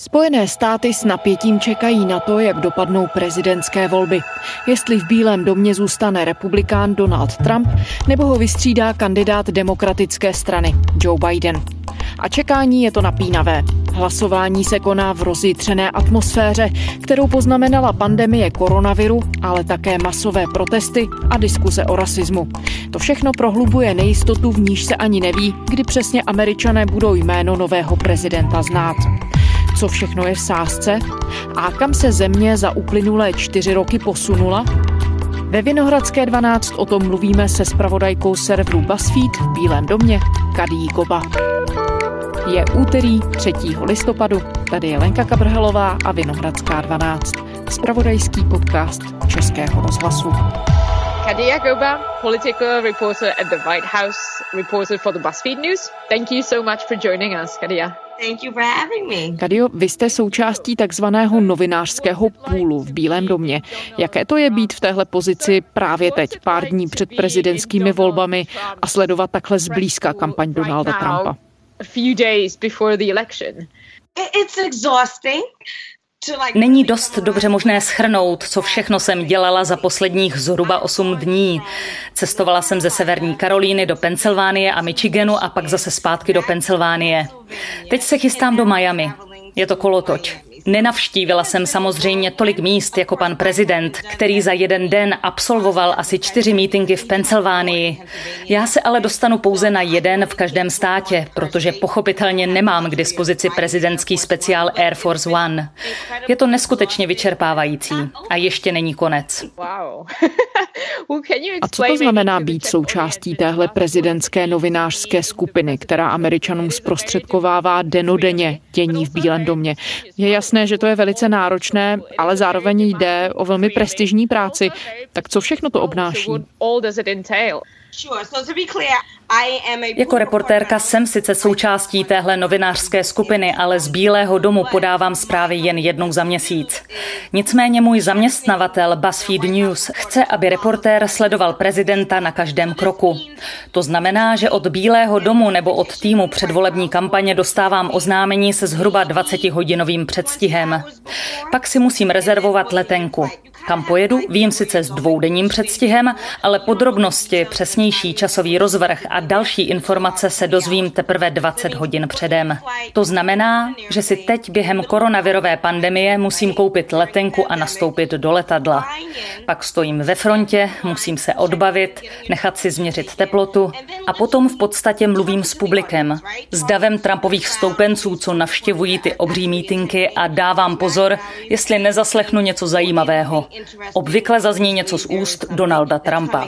Spojené státy s napětím čekají na to, jak dopadnou prezidentské volby. Jestli v Bílém domě zůstane republikán Donald Trump, nebo ho vystřídá kandidát demokratické strany Joe Biden. A čekání je to napínavé. Hlasování se koná v rozjitřené atmosféře, kterou poznamenala pandemie koronaviru, ale také masové protesty a diskuse o rasismu. To všechno prohlubuje nejistotu, v níž se ani neví, kdy přesně američané budou jméno nového prezidenta znát co všechno je v sázce a kam se země za uplynulé čtyři roky posunula? Ve Vinohradské 12 o tom mluvíme se spravodajkou serveru BuzzFeed v Bílém domě Kadí Goba. Je úterý 3. listopadu, tady je Lenka Kabrhelová a Vinohradská 12, spravodajský podcast Českého rozhlasu. Kadia Goba, political reporter at the White House, reporter for the BuzzFeed News. Thank you so much for joining us, Kadia. Thank you for having me. Kadio, vy jste součástí takzvaného novinářského půlu v Bílém domě. Jaké to je být v téhle pozici právě teď, pár dní před prezidentskými volbami a sledovat takhle zblízka kampaň Donalda Trumpa? Není dost dobře možné schrnout, co všechno jsem dělala za posledních zhruba 8 dní. Cestovala jsem ze Severní Karolíny do Pensylvánie a Michiganu a pak zase zpátky do Pensylvánie. Teď se chystám do Miami. Je to kolotoč. Nenavštívila jsem samozřejmě tolik míst jako pan prezident, který za jeden den absolvoval asi čtyři mítinky v Pensylvánii. Já se ale dostanu pouze na jeden v každém státě, protože pochopitelně nemám k dispozici prezidentský speciál Air Force One. Je to neskutečně vyčerpávající a ještě není konec. A co to znamená být součástí téhle prezidentské novinářské skupiny, která Američanům zprostředkovává denodenně dění v Bílém domě? Je jasné, že to je velice náročné, ale zároveň jde o velmi prestižní práci. Tak co všechno to obnáší? Jako reportérka jsem sice součástí téhle novinářské skupiny, ale z Bílého domu podávám zprávy jen jednou za měsíc. Nicméně můj zaměstnavatel BuzzFeed News chce, aby reportér sledoval prezidenta na každém kroku. To znamená, že od Bílého domu nebo od týmu předvolební kampaně dostávám oznámení se zhruba 20-hodinovým předstihem. Pak si musím rezervovat letenku. Kam pojedu, vím sice s dvoudenním předstihem, ale podrobnosti, přesnější časový rozvrh a další informace se dozvím teprve 20 hodin předem. To znamená, že si teď během koronavirové pandemie musím koupit letenku a nastoupit do letadla. Pak stojím ve frontě, musím se odbavit, nechat si změřit teplotu a potom v podstatě mluvím s publikem, s davem Trumpových stoupenců, co navštěvují ty obří mítinky a dávám pozor, jestli nezaslechnu něco zajímavého. Obvykle zazní něco z úst Donalda Trumpa.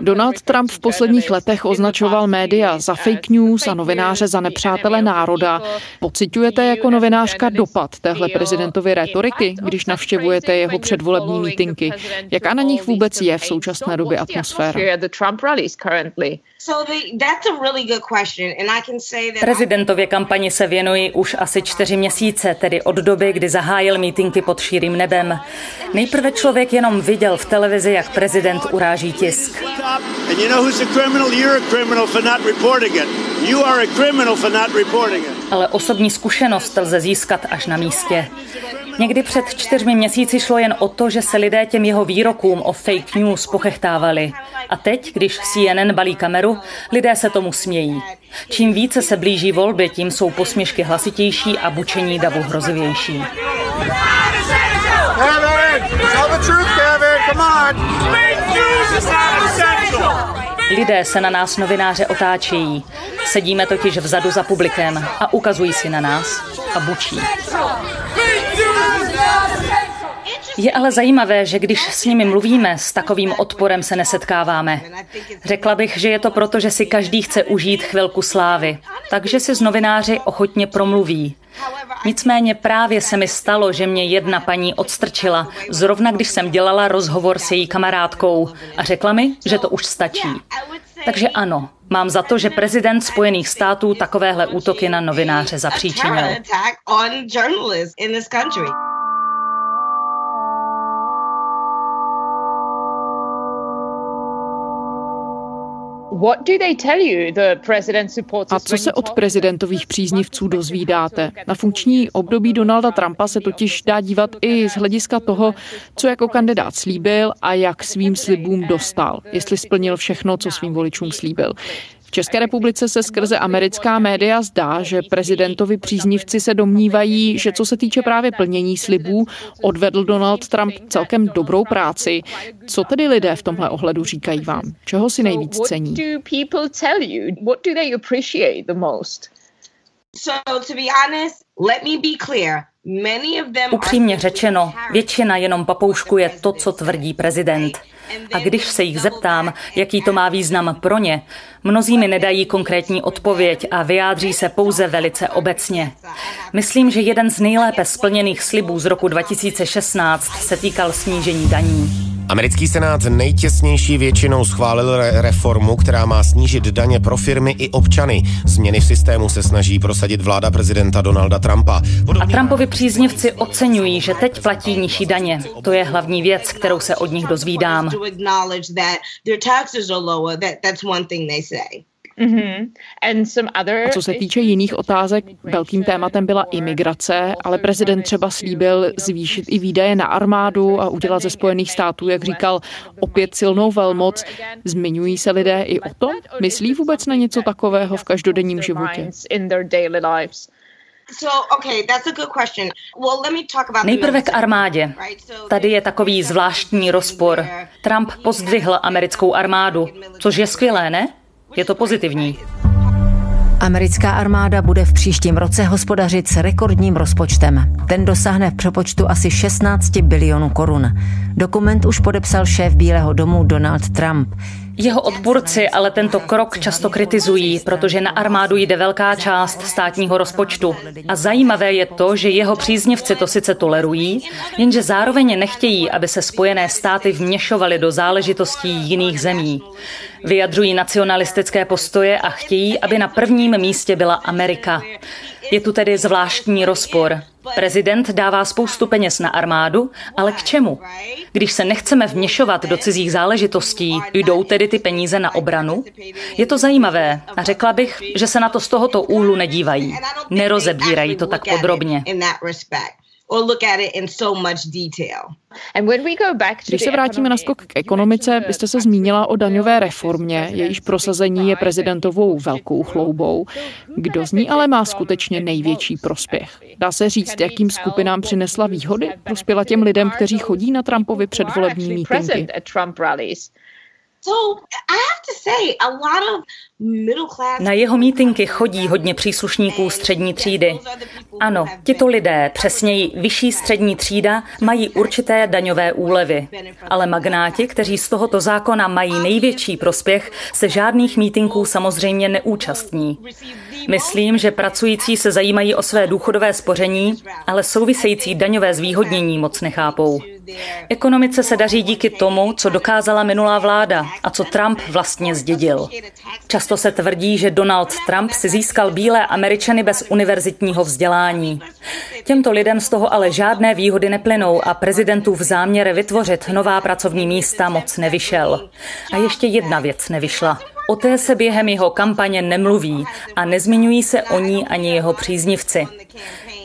Donald Trump v posledních letech označoval média za fake news a novináře za nepřátele národa. Pocitujete jako novinářka dopad téhle prezidentovy retoriky, když navštěvujete jeho předvolební mítinky? Jaká na nich vůbec je v současné době atmosféra? Prezidentově kampani se věnuji už asi čtyři měsíce, tedy od doby, kdy zahájil mítinky pod šírým nebem. Nejprve člověk jenom viděl v televizi, jak prezident uráží tisk. Ale osobní zkušenost lze získat až na místě. Někdy před čtyřmi měsíci šlo jen o to, že se lidé těm jeho výrokům o fake news pochechtávali. A teď, když CNN balí kameru, lidé se tomu smějí. Čím více se blíží volby, tím jsou posměšky hlasitější a bučení davu hrozivější. Lidé se na nás novináře otáčejí. Sedíme totiž vzadu za publikem a ukazují si na nás a bučí. Je ale zajímavé, že když s nimi mluvíme, s takovým odporem se nesetkáváme. Řekla bych, že je to proto, že si každý chce užít chvilku slávy, takže si s novináři ochotně promluví. Nicméně právě se mi stalo, že mě jedna paní odstrčila, zrovna když jsem dělala rozhovor s její kamarádkou a řekla mi, že to už stačí. Takže ano, mám za to, že prezident Spojených států takovéhle útoky na novináře zapříčinil. A co se od prezidentových příznivců dozvídáte? Na funkční období Donalda Trumpa se totiž dá dívat i z hlediska toho, co jako kandidát slíbil a jak svým slibům dostal, jestli splnil všechno, co svým voličům slíbil. V České republice se skrze americká média zdá, že prezidentovi příznivci se domnívají, že co se týče právě plnění slibů, odvedl Donald Trump celkem dobrou práci. Co tedy lidé v tomhle ohledu říkají vám? Čeho si nejvíc cení? Upřímně řečeno, většina jenom papouškuje to, co tvrdí prezident. A když se jich zeptám, jaký to má význam pro ně, mnozí mi nedají konkrétní odpověď a vyjádří se pouze velice obecně. Myslím, že jeden z nejlépe splněných slibů z roku 2016 se týkal snížení daní. Americký senát nejtěsnější většinou schválil re- reformu, která má snížit daně pro firmy i občany. Změny v systému se snaží prosadit vláda prezidenta Donalda Trumpa. Podobně... A Trumpovi příznivci oceňují, že teď platí nižší daně. To je hlavní věc, kterou se od nich dozvídám. Mm-hmm. A co se týče jiných otázek, velkým tématem byla imigrace, ale prezident třeba slíbil zvýšit i výdaje na armádu a udělat ze Spojených států, jak říkal, opět silnou velmoc. Zmiňují se lidé i o tom? Myslí vůbec na něco takového v každodenním životě? Nejprve k armádě. Tady je takový zvláštní rozpor. Trump pozdvihl americkou armádu, což je skvělé, ne? Je to pozitivní. Americká armáda bude v příštím roce hospodařit s rekordním rozpočtem. Ten dosáhne v přepočtu asi 16 bilionů korun. Dokument už podepsal šéf Bílého domu Donald Trump. Jeho odpůrci ale tento krok často kritizují, protože na armádu jde velká část státního rozpočtu. A zajímavé je to, že jeho příznivci to sice tolerují, jenže zároveň nechtějí, aby se Spojené státy vměšovaly do záležitostí jiných zemí. Vyjadřují nacionalistické postoje a chtějí, aby na prvním místě byla Amerika. Je tu tedy zvláštní rozpor. Prezident dává spoustu peněz na armádu, ale k čemu? Když se nechceme vměšovat do cizích záležitostí, jdou tedy ty peníze na obranu? Je to zajímavé a řekla bych, že se na to z tohoto úhlu nedívají. Nerozebírají to tak podrobně or look at it in so much detail. Když se vrátíme na skok k ekonomice, byste se zmínila o daňové reformě, jejíž prosazení je prezidentovou velkou chloubou. Kdo z ní ale má skutečně největší prospěch? Dá se říct, jakým skupinám přinesla výhody? Prospěla těm lidem, kteří chodí na Trumpovy předvolební mítinky. Na jeho mítinky chodí hodně příslušníků střední třídy. Ano, tito lidé, přesněji vyšší střední třída, mají určité daňové úlevy. Ale magnáti, kteří z tohoto zákona mají největší prospěch, se žádných mítinků samozřejmě neúčastní. Myslím, že pracující se zajímají o své důchodové spoření, ale související daňové zvýhodnění moc nechápou. Ekonomice se daří díky tomu, co dokázala minulá vláda a co Trump vlastně zdědil. Často se tvrdí, že Donald Trump si získal bílé Američany bez univerzitního vzdělání. Těmto lidem z toho ale žádné výhody neplynou a prezidentův záměr vytvořit nová pracovní místa moc nevyšel. A ještě jedna věc nevyšla. O té se během jeho kampaně nemluví a nezmiňují se o ní ani jeho příznivci.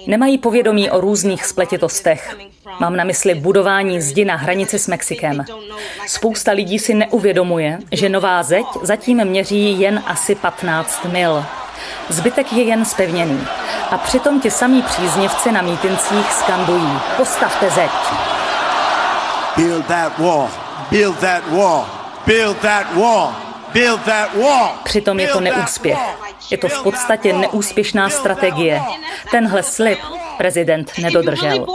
Nemají povědomí o různých spletitostech. Mám na mysli budování zdi na hranici s Mexikem. Spousta lidí si neuvědomuje, že nová zeď zatím měří jen asi 15 mil. Zbytek je jen spevněný. A přitom ti samí příznivci na mítincích skandují Postavte zeď. Build that wall. Build that wall. Build that wall. Build that wall. Přitom je to neúspěch. Je to v podstatě neúspěšná strategie. Tenhle slib prezident nedodržel.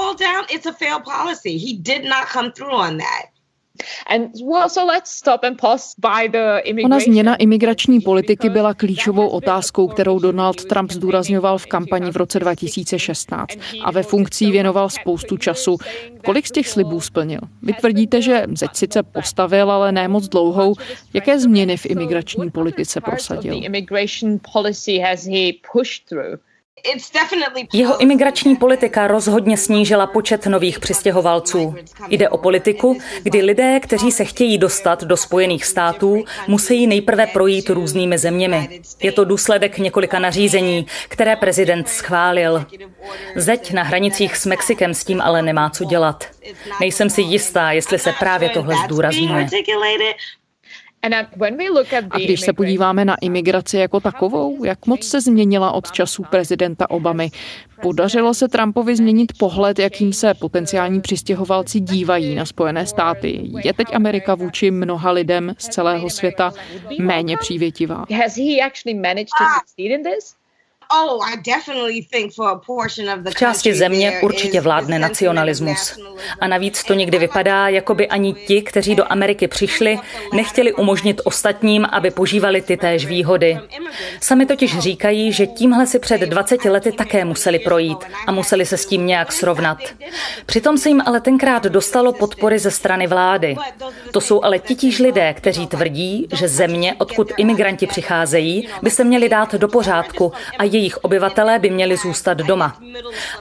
Ona změna imigrační politiky byla klíčovou otázkou, kterou Donald Trump zdůrazňoval v kampani v roce 2016 a ve funkcí věnoval spoustu času. Kolik z těch slibů splnil? Vy tvrdíte, že zeď sice postavil, ale ne moc dlouhou. Jaké změny v imigrační politice prosadil? Jeho imigrační politika rozhodně snížila počet nových přistěhovalců. Jde o politiku, kdy lidé, kteří se chtějí dostat do Spojených států, musí nejprve projít různými zeměmi. Je to důsledek několika nařízení, které prezident schválil. Zeď na hranicích s Mexikem s tím ale nemá co dělat. Nejsem si jistá, jestli se právě tohle zdůrazňuje. A když se podíváme na imigraci jako takovou, jak moc se změnila od času prezidenta Obamy? Podařilo se Trumpovi změnit pohled, jakým se potenciální přistěhovalci dívají na Spojené státy? Je teď Amerika vůči mnoha lidem z celého světa méně přívětivá? Oh, v části země určitě vládne nacionalismus. A navíc to někdy vypadá, jako by ani ti, kteří do Ameriky přišli, nechtěli umožnit ostatním, aby požívali ty též výhody. Sami totiž říkají, že tímhle si před 20 lety také museli projít a museli se s tím nějak srovnat. Přitom se jim ale tenkrát dostalo podpory ze strany vlády. To jsou ale titíž lidé, kteří tvrdí, že země, odkud imigranti přicházejí, by se měli dát do pořádku a je jejich obyvatelé by měli zůstat doma.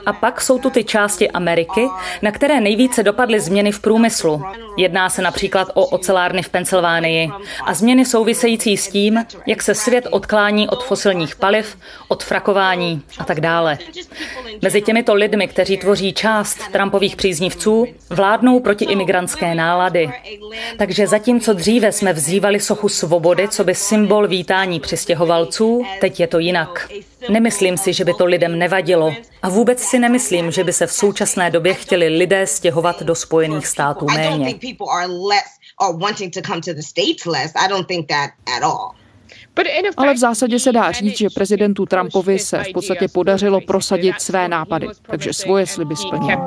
A pak jsou tu ty části Ameriky, na které nejvíce dopadly změny v průmyslu. Jedná se například o ocelárny v Pensylvánii a změny související s tím, jak se svět odklání od fosilních paliv, od frakování a tak dále. Mezi těmito lidmi, kteří tvoří část Trumpových příznivců, vládnou protiimigrantské nálady. Takže zatímco dříve jsme vzývali sochu svobody, co by symbol vítání přistěhovalců, teď je to jinak. Nemyslím si, že by to lidem nevadilo. A vůbec si nemyslím, že by se v současné době chtěli lidé stěhovat do Spojených států méně. Ale v zásadě se dá říct, že prezidentu Trumpovi se v podstatě podařilo prosadit své nápady, takže svoje sliby splnil.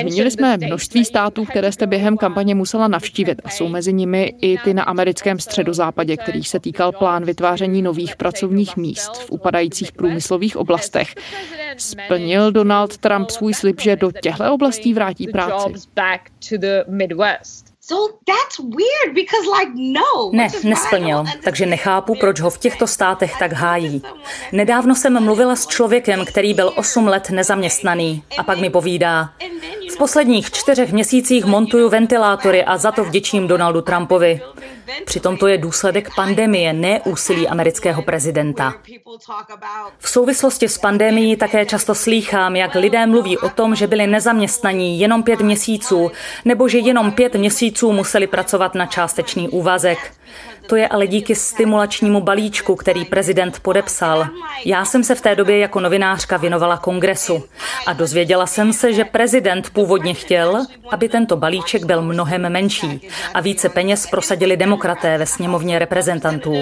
Zmínili jsme množství států, které jste během kampaně musela navštívit a jsou mezi nimi i ty na americkém středozápadě, který se týkal plán vytváření nových pracovních míst v upadajících průmyslových oblastech. Splnil Donald Trump svůj slib, že do těchto oblastí vrátí práci? Ne, nesplnil, takže nechápu, proč ho v těchto státech tak hájí. Nedávno jsem mluvila s člověkem, který byl 8 let nezaměstnaný a pak mi povídá, posledních čtyřech měsících montuju ventilátory a za to vděčím Donaldu Trumpovi. Přitom to je důsledek pandemie, ne úsilí amerického prezidenta. V souvislosti s pandemií také často slýchám, jak lidé mluví o tom, že byli nezaměstnaní jenom pět měsíců, nebo že jenom pět měsíců museli pracovat na částečný úvazek. To je ale díky stimulačnímu balíčku, který prezident podepsal. Já jsem se v té době jako novinářka věnovala kongresu a dozvěděla jsem se, že prezident původně chtěl, aby tento balíček byl mnohem menší a více peněz prosadili demokraté ve sněmovně reprezentantů.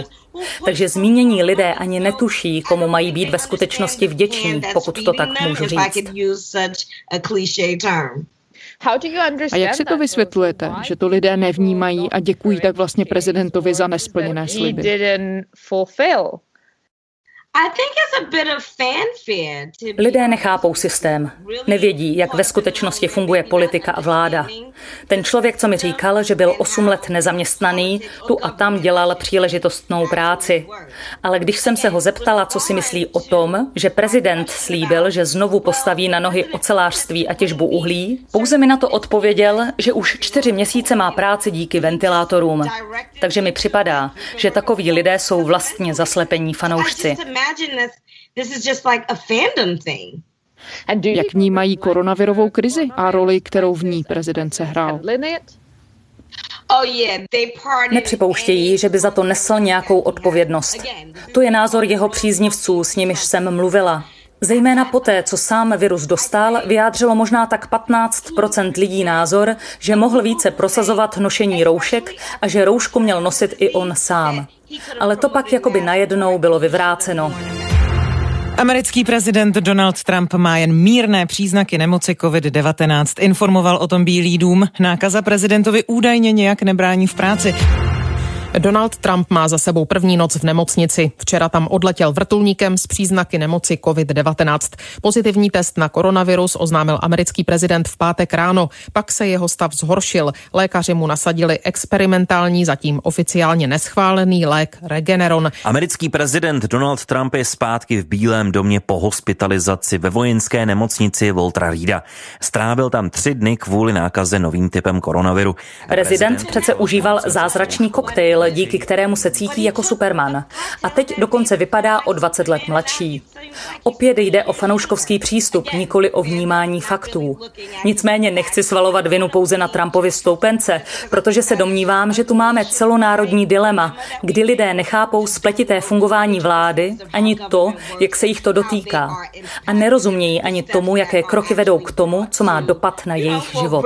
Takže zmínění lidé ani netuší, komu mají být ve skutečnosti vděční, pokud to tak můžu říct. A jak si to vysvětlujete, že to lidé nevnímají a děkují tak vlastně prezidentovi za nesplněné sliby? Lidé nechápou systém, nevědí, jak ve skutečnosti funguje politika a vláda. Ten člověk, co mi říkal, že byl 8 let nezaměstnaný, tu a tam dělal příležitostnou práci. Ale když jsem se ho zeptala, co si myslí o tom, že prezident slíbil, že znovu postaví na nohy ocelářství a těžbu uhlí, pouze mi na to odpověděl, že už čtyři měsíce má práci díky ventilátorům. Takže mi připadá, že takoví lidé jsou vlastně zaslepení fanoušci imagine this, this is just like a fandom thing. Jak vnímají koronavirovou krizi a roli, kterou v ní prezident sehrál? Oh, Nepřipouštějí, že by za to nesl nějakou odpovědnost. To je názor jeho příznivců, s nimiž jsem mluvila. Zejména poté, co sám virus dostal, vyjádřilo možná tak 15% lidí názor, že mohl více prosazovat nošení roušek a že roušku měl nosit i on sám. Ale to pak jakoby najednou bylo vyvráceno. Americký prezident Donald Trump má jen mírné příznaky nemoci COVID-19. Informoval o tom Bílý dům. Nákaza prezidentovi údajně nějak nebrání v práci. Donald Trump má za sebou první noc v nemocnici. Včera tam odletěl vrtulníkem s příznaky nemoci COVID-19. Pozitivní test na koronavirus oznámil americký prezident v pátek ráno. Pak se jeho stav zhoršil. Lékaři mu nasadili experimentální, zatím oficiálně neschválený lék Regeneron. Americký prezident Donald Trump je zpátky v Bílém domě po hospitalizaci ve vojenské nemocnici Voltra Reeda. Strávil tam tři dny kvůli nákaze novým typem koronaviru. Prezident přece užíval zázračný koktejl, díky kterému se cítí jako Superman. A teď dokonce vypadá o 20 let mladší. Opět jde o fanouškovský přístup, nikoli o vnímání faktů. Nicméně nechci svalovat vinu pouze na Trumpovi stoupence, protože se domnívám, že tu máme celonárodní dilema, kdy lidé nechápou spletité fungování vlády ani to, jak se jich to dotýká. A nerozumějí ani tomu, jaké kroky vedou k tomu, co má dopad na jejich život.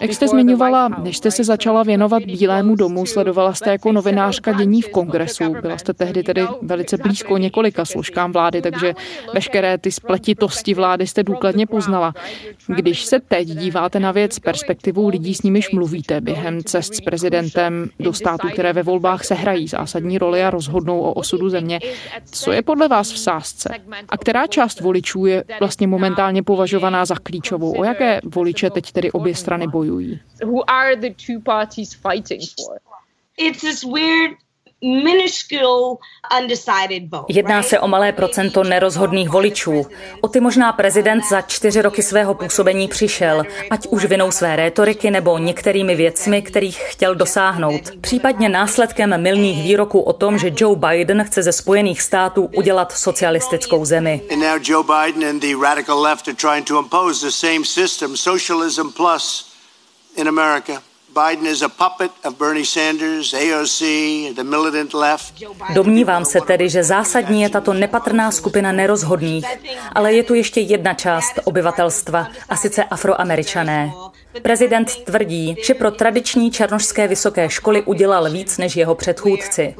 Jak jste zmiňovala, než jste se začala věnovat Bílému domu, sledovala jste jako novinářka dění v kongresu. Byla jste tehdy tedy velice blízko několika složkám vlády, takže veškeré ty spletitosti vlády jste důkladně poznala. Když se teď díváte na věc perspektivou lidí, s nimiž mluvíte během cest s prezidentem do států, které ve volbách sehrají zásadní roli a rozhodnou o osudu země, co je podle vás v sázce? A která část voličů je vlastně momentálně považovaná za klíčovou? O jaké voliče teď tedy obě strany bojují. Who are the two parties fighting for? It's this weird Jedná se o malé procento nerozhodných voličů. O ty možná prezident za čtyři roky svého působení přišel, ať už vinou své rétoriky nebo některými věcmi, kterých chtěl dosáhnout. Případně následkem milných výroků o tom, že Joe Biden chce ze Spojených států udělat socialistickou zemi. in America. Biden is a puppet of Bernie Sanders, AOC, the militant left. Domnívám se tedy, že zásadní je tato nepatrná skupina nerozhodných, ale je tu ještě jedna část obyvatelstva, a sice afroameričané. Prezident tvrdí, že pro tradiční černožské vysoké školy udělal víc než jeho předchůdci.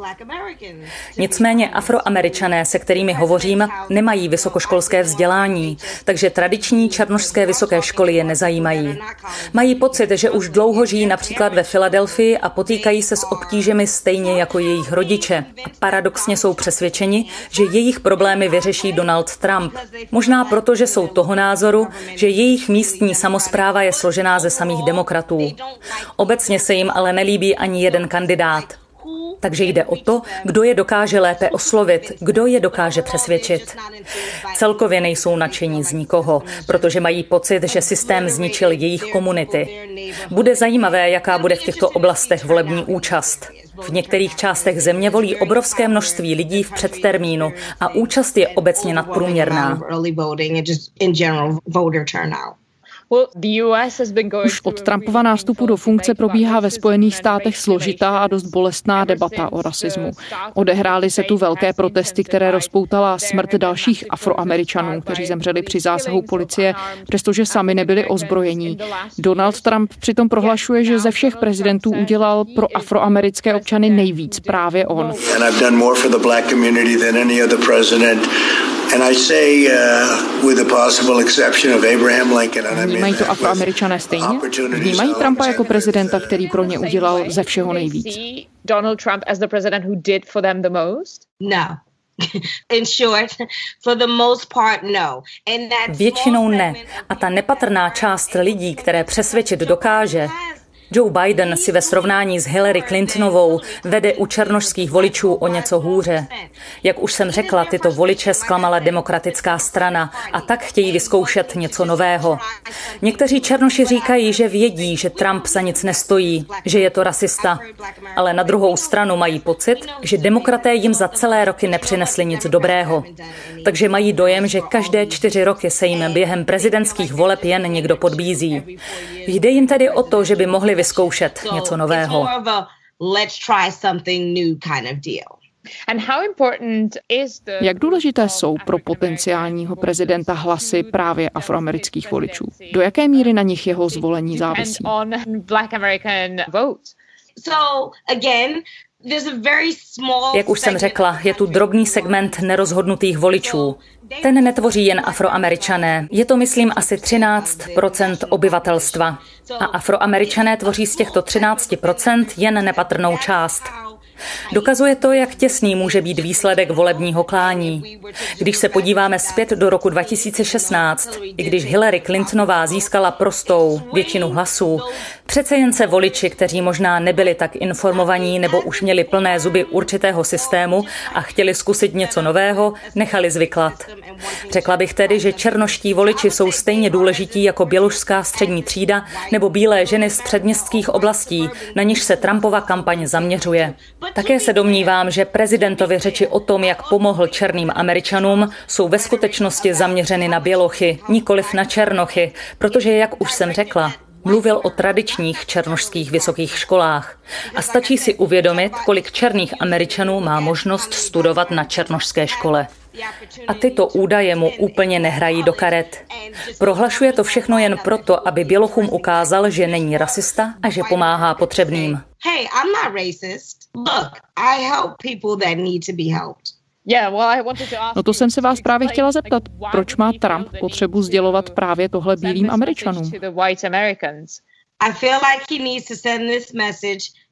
Nicméně afroameričané, se kterými hovořím, nemají vysokoškolské vzdělání, takže tradiční černožské vysoké školy je nezajímají. Mají pocit, že už dlouho žijí například ve Filadelfii a potýkají se s obtížemi stejně jako jejich rodiče. A paradoxně jsou přesvědčeni, že jejich problémy vyřeší Donald Trump. Možná proto, že jsou toho názoru, že jejich místní samozpráva je složená ze samých demokratů. Obecně se jim ale nelíbí ani jeden kandidát. Takže jde o to, kdo je dokáže lépe oslovit, kdo je dokáže přesvědčit. Celkově nejsou nadšení z nikoho, protože mají pocit, že systém zničil jejich komunity. Bude zajímavé, jaká bude v těchto oblastech volební účast. V některých částech země volí obrovské množství lidí v předtermínu a účast je obecně nadprůměrná. Už od Trumpova nástupu do funkce probíhá ve Spojených státech složitá a dost bolestná debata o rasismu. Odehrály se tu velké protesty, které rozpoutala smrt dalších afroameričanů, kteří zemřeli při zásahu policie, přestože sami nebyli ozbrojení. Donald Trump přitom prohlašuje, že ze všech prezidentů udělal pro afroamerické občany nejvíc právě on. Vnímají to afroameričané stejně? Vnímají Trumpa jako prezidenta, který pro ně udělal ze všeho nejvíc? Donald Trump as the president who did for them the most? No. In short, for the most part, no. Většinou ne. A ta nepatrná část lidí, které přesvědčit dokáže, Joe Biden si ve srovnání s Hillary Clintonovou vede u černožských voličů o něco hůře. Jak už jsem řekla, tyto voliče zklamala demokratická strana a tak chtějí vyzkoušet něco nového. Někteří černoši říkají, že vědí, že Trump za nic nestojí, že je to rasista, ale na druhou stranu mají pocit, že demokraté jim za celé roky nepřinesli nic dobrého. Takže mají dojem, že každé čtyři roky se jim během prezidentských voleb jen někdo podbízí. Jde jim tedy o to, že by mohli vyzkoušet něco nového. Jak důležité jsou pro potenciálního prezidenta hlasy právě afroamerických voličů? Do jaké míry na nich jeho zvolení závisí? So again, Jak už jsem řekla, je tu drobný segment nerozhodnutých voličů. Ten netvoří jen afroameričané. Je to, myslím, asi 13% obyvatelstva. A afroameričané tvoří z těchto 13% jen nepatrnou část. Dokazuje to, jak těsný může být výsledek volebního klání. Když se podíváme zpět do roku 2016, i když Hillary Clintonová získala prostou většinu hlasů, přece jen se voliči, kteří možná nebyli tak informovaní nebo už měli plné zuby určitého systému a chtěli zkusit něco nového, nechali zvyklat. Řekla bych tedy, že černoští voliči jsou stejně důležití jako běložská střední třída nebo bílé ženy z předměstských oblastí, na niž se Trumpova kampaň zaměřuje. Také se domnívám, že prezidentovi řeči o tom, jak pomohl černým američanům, jsou ve skutečnosti zaměřeny na bělochy, nikoliv na černochy, protože, jak už jsem řekla, mluvil o tradičních černošských vysokých školách. A stačí si uvědomit, kolik černých američanů má možnost studovat na černošské škole. A tyto údaje mu úplně nehrají do karet. Prohlašuje to všechno jen proto, aby Bělochům ukázal, že není rasista a že pomáhá potřebným. Hey, I'm not racist. Look, I help people that need to be helped. No to jsem se vás právě chtěla zeptat, proč má Trump potřebu sdělovat právě tohle bílým Američanům? I feel like he needs to send this message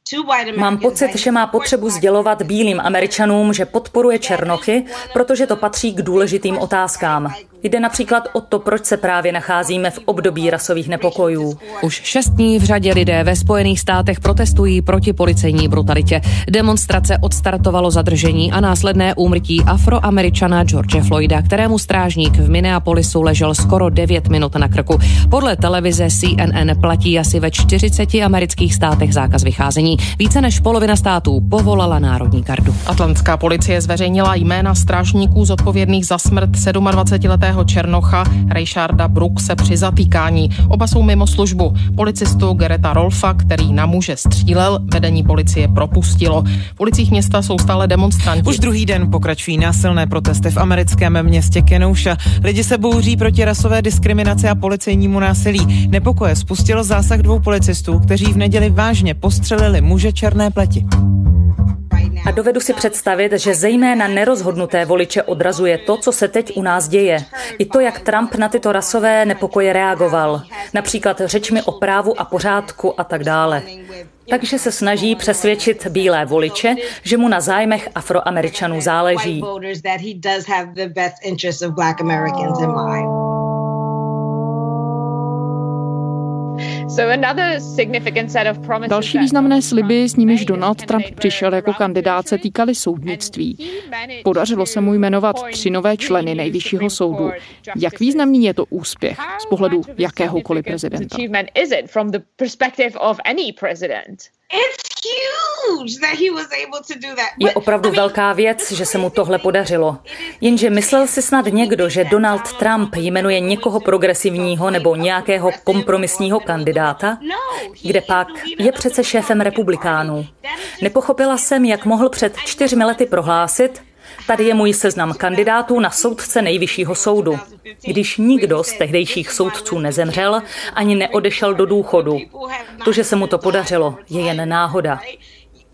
Mám pocit, že má potřebu sdělovat bílým Američanům, že podporuje Černochy, protože to patří k důležitým otázkám. Jde například o to, proč se právě nacházíme v období rasových nepokojů. Už šest dní v řadě lidé ve Spojených státech protestují proti policejní brutalitě. Demonstrace odstartovalo zadržení a následné úmrtí afroameričana George Floyda, kterému strážník v Minneapolisu ležel skoro 9 minut na krku. Podle televize CNN platí asi ve 40 amerických státech zákaz vycházení. Více než polovina států povolala národní gardu. Atlantská policie zveřejnila jména strážníků zodpovědných za smrt 27-letého mladého Černocha Richarda Brookse při zatýkání. Oba jsou mimo službu. Policistu Gereta Rolfa, který na muže střílel, vedení policie propustilo. V ulicích města jsou stále demonstranti. Už druhý den pokračují násilné protesty v americkém městě Kenouša. Lidi se bouří proti rasové diskriminaci a policejnímu násilí. Nepokoje spustil zásah dvou policistů, kteří v neděli vážně postřelili muže černé pleti. A dovedu si představit, že zejména nerozhodnuté voliče odrazuje to, co se teď u nás děje. I to, jak Trump na tyto rasové nepokoje reagoval. Například řečmi o právu a pořádku a tak dále. Takže se snaží přesvědčit bílé voliče, že mu na zájmech afroameričanů záleží. Další významné sliby, s nimiž Donald Trump přišel jako kandidát, se týkaly soudnictví. Podařilo se mu jmenovat tři nové členy nejvyššího soudu. Jak významný je to úspěch z pohledu jakéhokoliv prezidenta? Je opravdu velká věc, že se mu tohle podařilo. Jenže myslel si snad někdo, že Donald Trump jmenuje někoho progresivního nebo nějakého kompromisního kandidáta? Kde pak je přece šéfem republikánů. Nepochopila jsem, jak mohl před čtyřmi lety prohlásit, Tady je můj seznam kandidátů na soudce nejvyššího soudu. Když nikdo z tehdejších soudců nezemřel, ani neodešel do důchodu. To, že se mu to podařilo, je jen náhoda.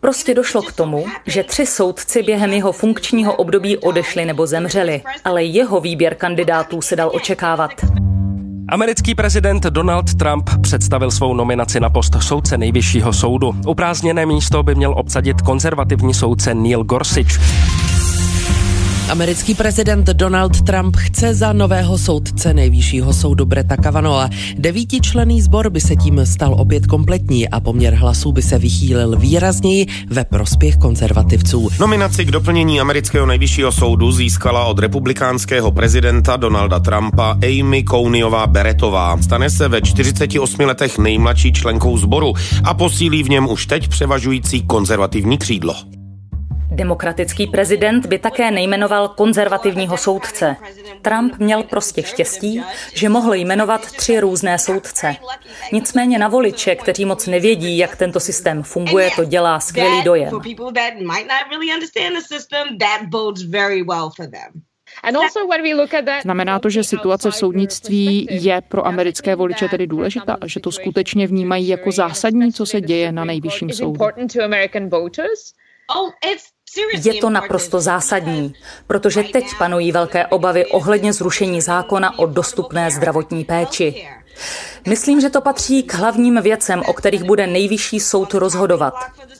Prostě došlo k tomu, že tři soudci během jeho funkčního období odešli nebo zemřeli, ale jeho výběr kandidátů se dal očekávat. Americký prezident Donald Trump představil svou nominaci na post soudce nejvyššího soudu. Uprázdněné místo by měl obsadit konzervativní soudce Neil Gorsuch. Americký prezident Donald Trump chce za nového soudce nejvyššího soudu Breta Kavanaugha. Devítičlený sbor by se tím stal opět kompletní a poměr hlasů by se vychýlil výrazněji ve prospěch konzervativců. Nominaci k doplnění amerického nejvyššího soudu získala od republikánského prezidenta Donalda Trumpa Amy Coneyová Beretová. Stane se ve 48 letech nejmladší členkou sboru a posílí v něm už teď převažující konzervativní křídlo. Demokratický prezident by také nejmenoval konzervativního soudce. Trump měl prostě štěstí, že mohl jmenovat tři různé soudce. Nicméně na voliče, kteří moc nevědí, jak tento systém funguje, to dělá skvělý dojem. Znamená to, že situace v soudnictví je pro americké voliče tedy důležitá, že to skutečně vnímají jako zásadní, co se děje na nejvyšším soudu. Oh, je to naprosto zásadní, protože teď panují velké obavy ohledně zrušení zákona o dostupné zdravotní péči. Myslím, že to patří k hlavním věcem, o kterých bude nejvyšší soud rozhodovat.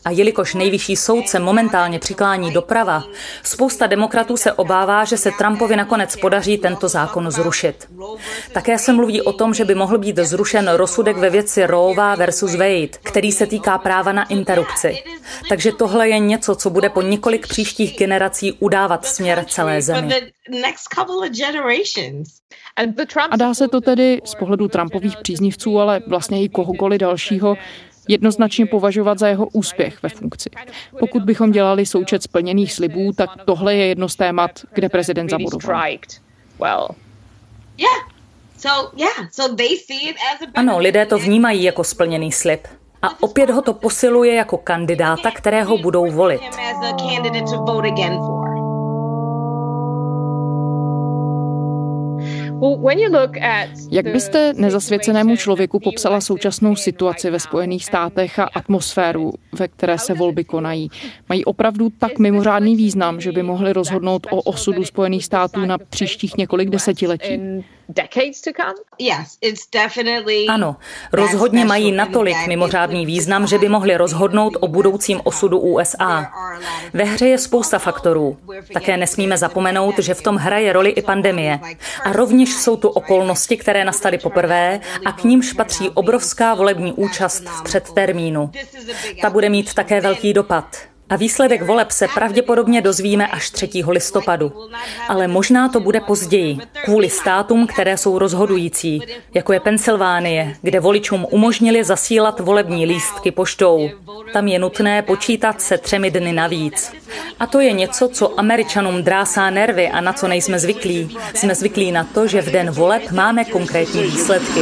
A jelikož nejvyšší soud se momentálně přiklání doprava, spousta demokratů se obává, že se Trumpovi nakonec podaří tento zákon zrušit. Také se mluví o tom, že by mohl být zrušen rozsudek ve věci Roe versus Wade, který se týká práva na interrupci. Takže tohle je něco, co bude po několik příštích generací udávat směr celé zemi. A dá se to tedy z pohledu Trumpových příznivců, ale vlastně i kohokoliv dalšího, jednoznačně považovat za jeho úspěch ve funkci. Pokud bychom dělali součet splněných slibů, tak tohle je jedno z témat, kde prezident zabudoval. Ano, lidé to vnímají jako splněný slib. A opět ho to posiluje jako kandidáta, kterého budou volit. Jak byste nezasvěcenému člověku popsala současnou situaci ve Spojených státech a atmosféru, ve které se volby konají? Mají opravdu tak mimořádný význam, že by mohli rozhodnout o osudu Spojených států na příštích několik desetiletí? Ano, rozhodně mají natolik mimořádný význam, že by mohli rozhodnout o budoucím osudu USA. Ve hře je spousta faktorů. Také nesmíme zapomenout, že v tom hraje roli i pandemie. A rovněž jsou tu okolnosti, které nastaly poprvé a k nímž patří obrovská volební účast v předtermínu. Ta bude mít také velký dopad. A výsledek voleb se pravděpodobně dozvíme až 3. listopadu. Ale možná to bude později, kvůli státům, které jsou rozhodující, jako je Pensylvánie, kde voličům umožnili zasílat volební lístky poštou. Tam je nutné počítat se třemi dny navíc. A to je něco, co američanům drásá nervy a na co nejsme zvyklí. Jsme zvyklí na to, že v den voleb máme konkrétní výsledky.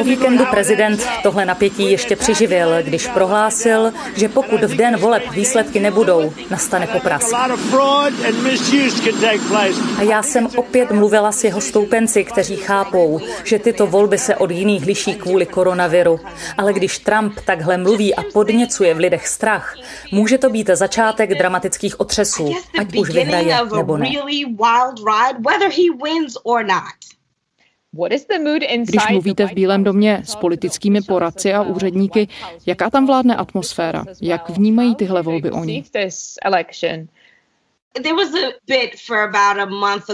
O víkendu prezident tohle napětí ještě přiživil, když prohlásil, že pokud v den voleb výsledky nebudou, nastane popras. A já jsem opět mluvila s jeho stoupenci, kteří chápou, že tyto volby se od jiných liší kvůli koronaviru. Ale když Trump takhle mluví a podněcuje v lidech strach, může to být začátek dramatických otřesů, ať už vyhraje nebo ne. Když mluvíte v Bílém domě s politickými poradci a úředníky, jaká tam vládne atmosféra? Jak vnímají tyhle volby oni?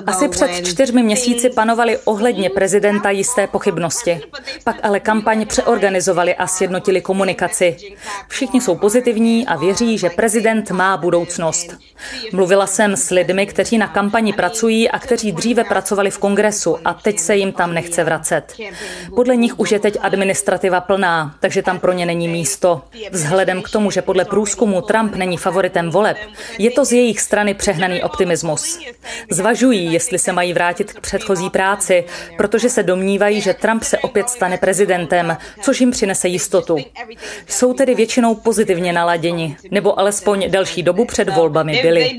Asi před čtyřmi měsíci panovaly ohledně prezidenta jisté pochybnosti. Pak ale kampaň přeorganizovali a sjednotili komunikaci. Všichni jsou pozitivní a věří, že prezident má budoucnost. Mluvila jsem s lidmi, kteří na kampani pracují a kteří dříve pracovali v kongresu a teď se jim tam nechce vracet. Podle nich už je teď administrativa plná, takže tam pro ně není místo. Vzhledem k tomu, že podle průzkumu Trump není favoritem voleb, je to z jejich strany přehnaný optimismus. Zvažují, jestli se mají vrátit k předchozí práci, protože se domnívají, že Trump se opět stane prezidentem, což jim přinese jistotu. Jsou tedy většinou pozitivně naladěni, nebo alespoň delší dobu před volbami byli.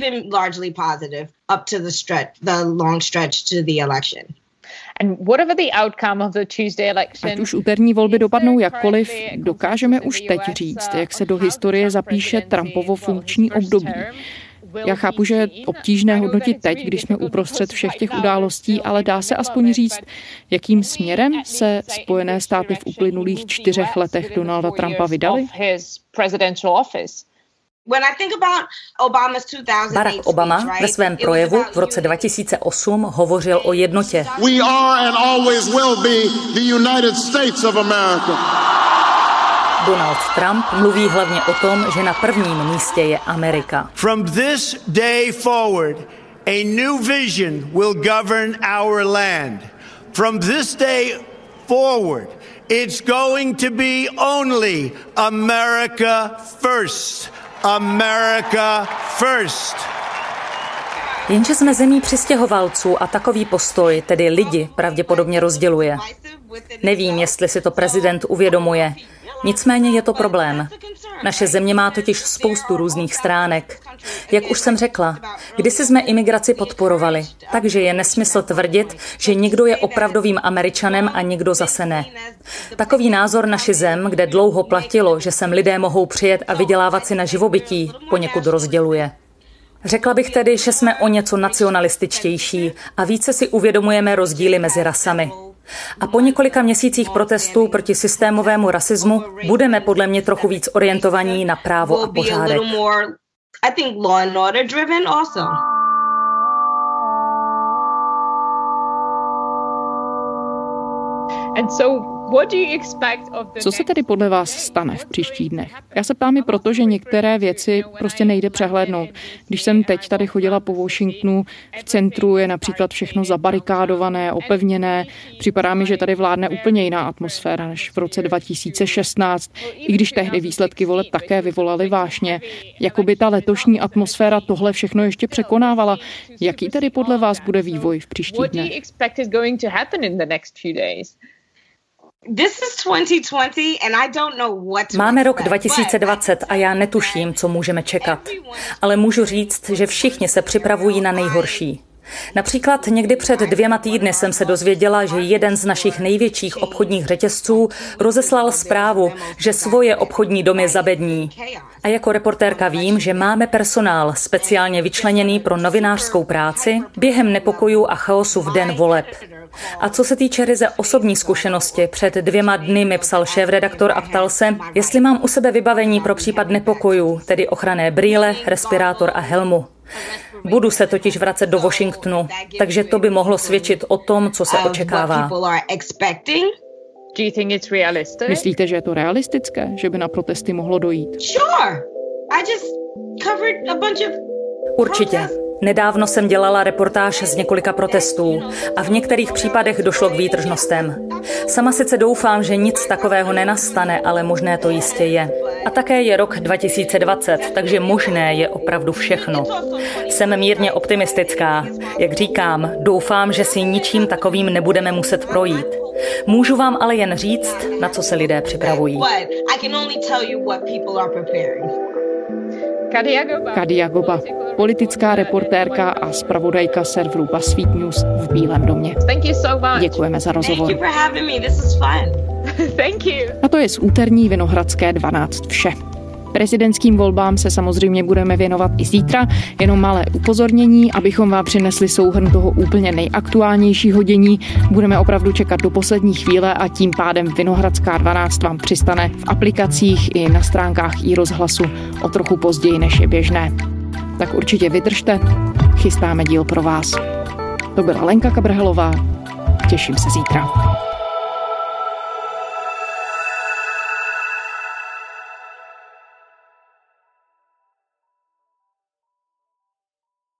Ať už úterní volby dopadnou jakkoliv, dokážeme už teď říct, jak se do historie zapíše Trumpovo funkční období. Já chápu, že je obtížné hodnotit teď, když jsme uprostřed všech těch událostí, ale dá se aspoň říct, jakým směrem se Spojené státy v uplynulých čtyřech letech Donalda Trumpa vydali? Barack Obama ve svém projevu v roce 2008 hovořil o jednotě. We are and always will be the United States of America. Donald Trump mluví hlavně o tom, že na prvním místě je Amerika. From this day forward, a new vision will govern our land. From this day forward, it's going to be only America first. America first. Jenže jsme zemí přistěhovalců a takový postoj, tedy lidi, pravděpodobně rozděluje. Nevím, jestli si to prezident uvědomuje. Nicméně je to problém. Naše země má totiž spoustu různých stránek. Jak už jsem řekla, kdysi jsme imigraci podporovali, takže je nesmysl tvrdit, že někdo je opravdovým američanem a někdo zase ne. Takový názor naši zem, kde dlouho platilo, že sem lidé mohou přijet a vydělávat si na živobytí, poněkud rozděluje. Řekla bych tedy, že jsme o něco nacionalističtější a více si uvědomujeme rozdíly mezi rasami. A po několika měsících protestů proti systémovému rasismu budeme podle mě trochu víc orientovaní na právo a pořádek. And so co se tedy podle vás stane v příštích dnech? Já se ptám i proto, že některé věci prostě nejde přehlédnout. Když jsem teď tady chodila po Washingtonu, v centru je například všechno zabarikádované, opevněné. Připadá mi, že tady vládne úplně jiná atmosféra než v roce 2016, i když tehdy výsledky voleb také vyvolaly vášně. Jakoby ta letošní atmosféra tohle všechno ještě překonávala. Jaký tedy podle vás bude vývoj v příštích dnech? Máme rok 2020 a já netuším, co můžeme čekat. Ale můžu říct, že všichni se připravují na nejhorší. Například někdy před dvěma týdny jsem se dozvěděla, že jeden z našich největších obchodních řetězců rozeslal zprávu, že svoje obchodní domy zabední. A jako reportérka vím, že máme personál speciálně vyčleněný pro novinářskou práci během nepokojů a chaosu v den voleb. A co se týče ryze osobní zkušenosti, před dvěma dny mi psal šéf-redaktor a ptal se, jestli mám u sebe vybavení pro případ nepokojů, tedy ochranné brýle, respirátor a helmu. Budu se totiž vracet do Washingtonu, takže to by mohlo svědčit o tom, co se očekává. Myslíte, že je to realistické, že by na protesty mohlo dojít? Určitě. Nedávno jsem dělala reportáž z několika protestů a v některých případech došlo k výtržnostem. Sama sice doufám, že nic takového nenastane, ale možné to jistě je. A také je rok 2020, takže možné je opravdu všechno. Jsem mírně optimistická. Jak říkám, doufám, že si ničím takovým nebudeme muset projít. Můžu vám ale jen říct, na co se lidé připravují. Kadia Goba, politická reportérka a zpravodajka serveru BuzzFeed News v Bílém domě. Děkujeme za rozhovor. A to je z úterní Vinohradské 12 vše. Prezidentským volbám se samozřejmě budeme věnovat i zítra, jenom malé upozornění, abychom vám přinesli souhrn toho úplně nejaktuálnějšího dění. Budeme opravdu čekat do poslední chvíle a tím pádem Vinohradská 12 vám přistane v aplikacích i na stránkách i rozhlasu o trochu později, než je běžné. Tak určitě vydržte, chystáme díl pro vás. To byla Lenka Kabrhelová, těším se zítra.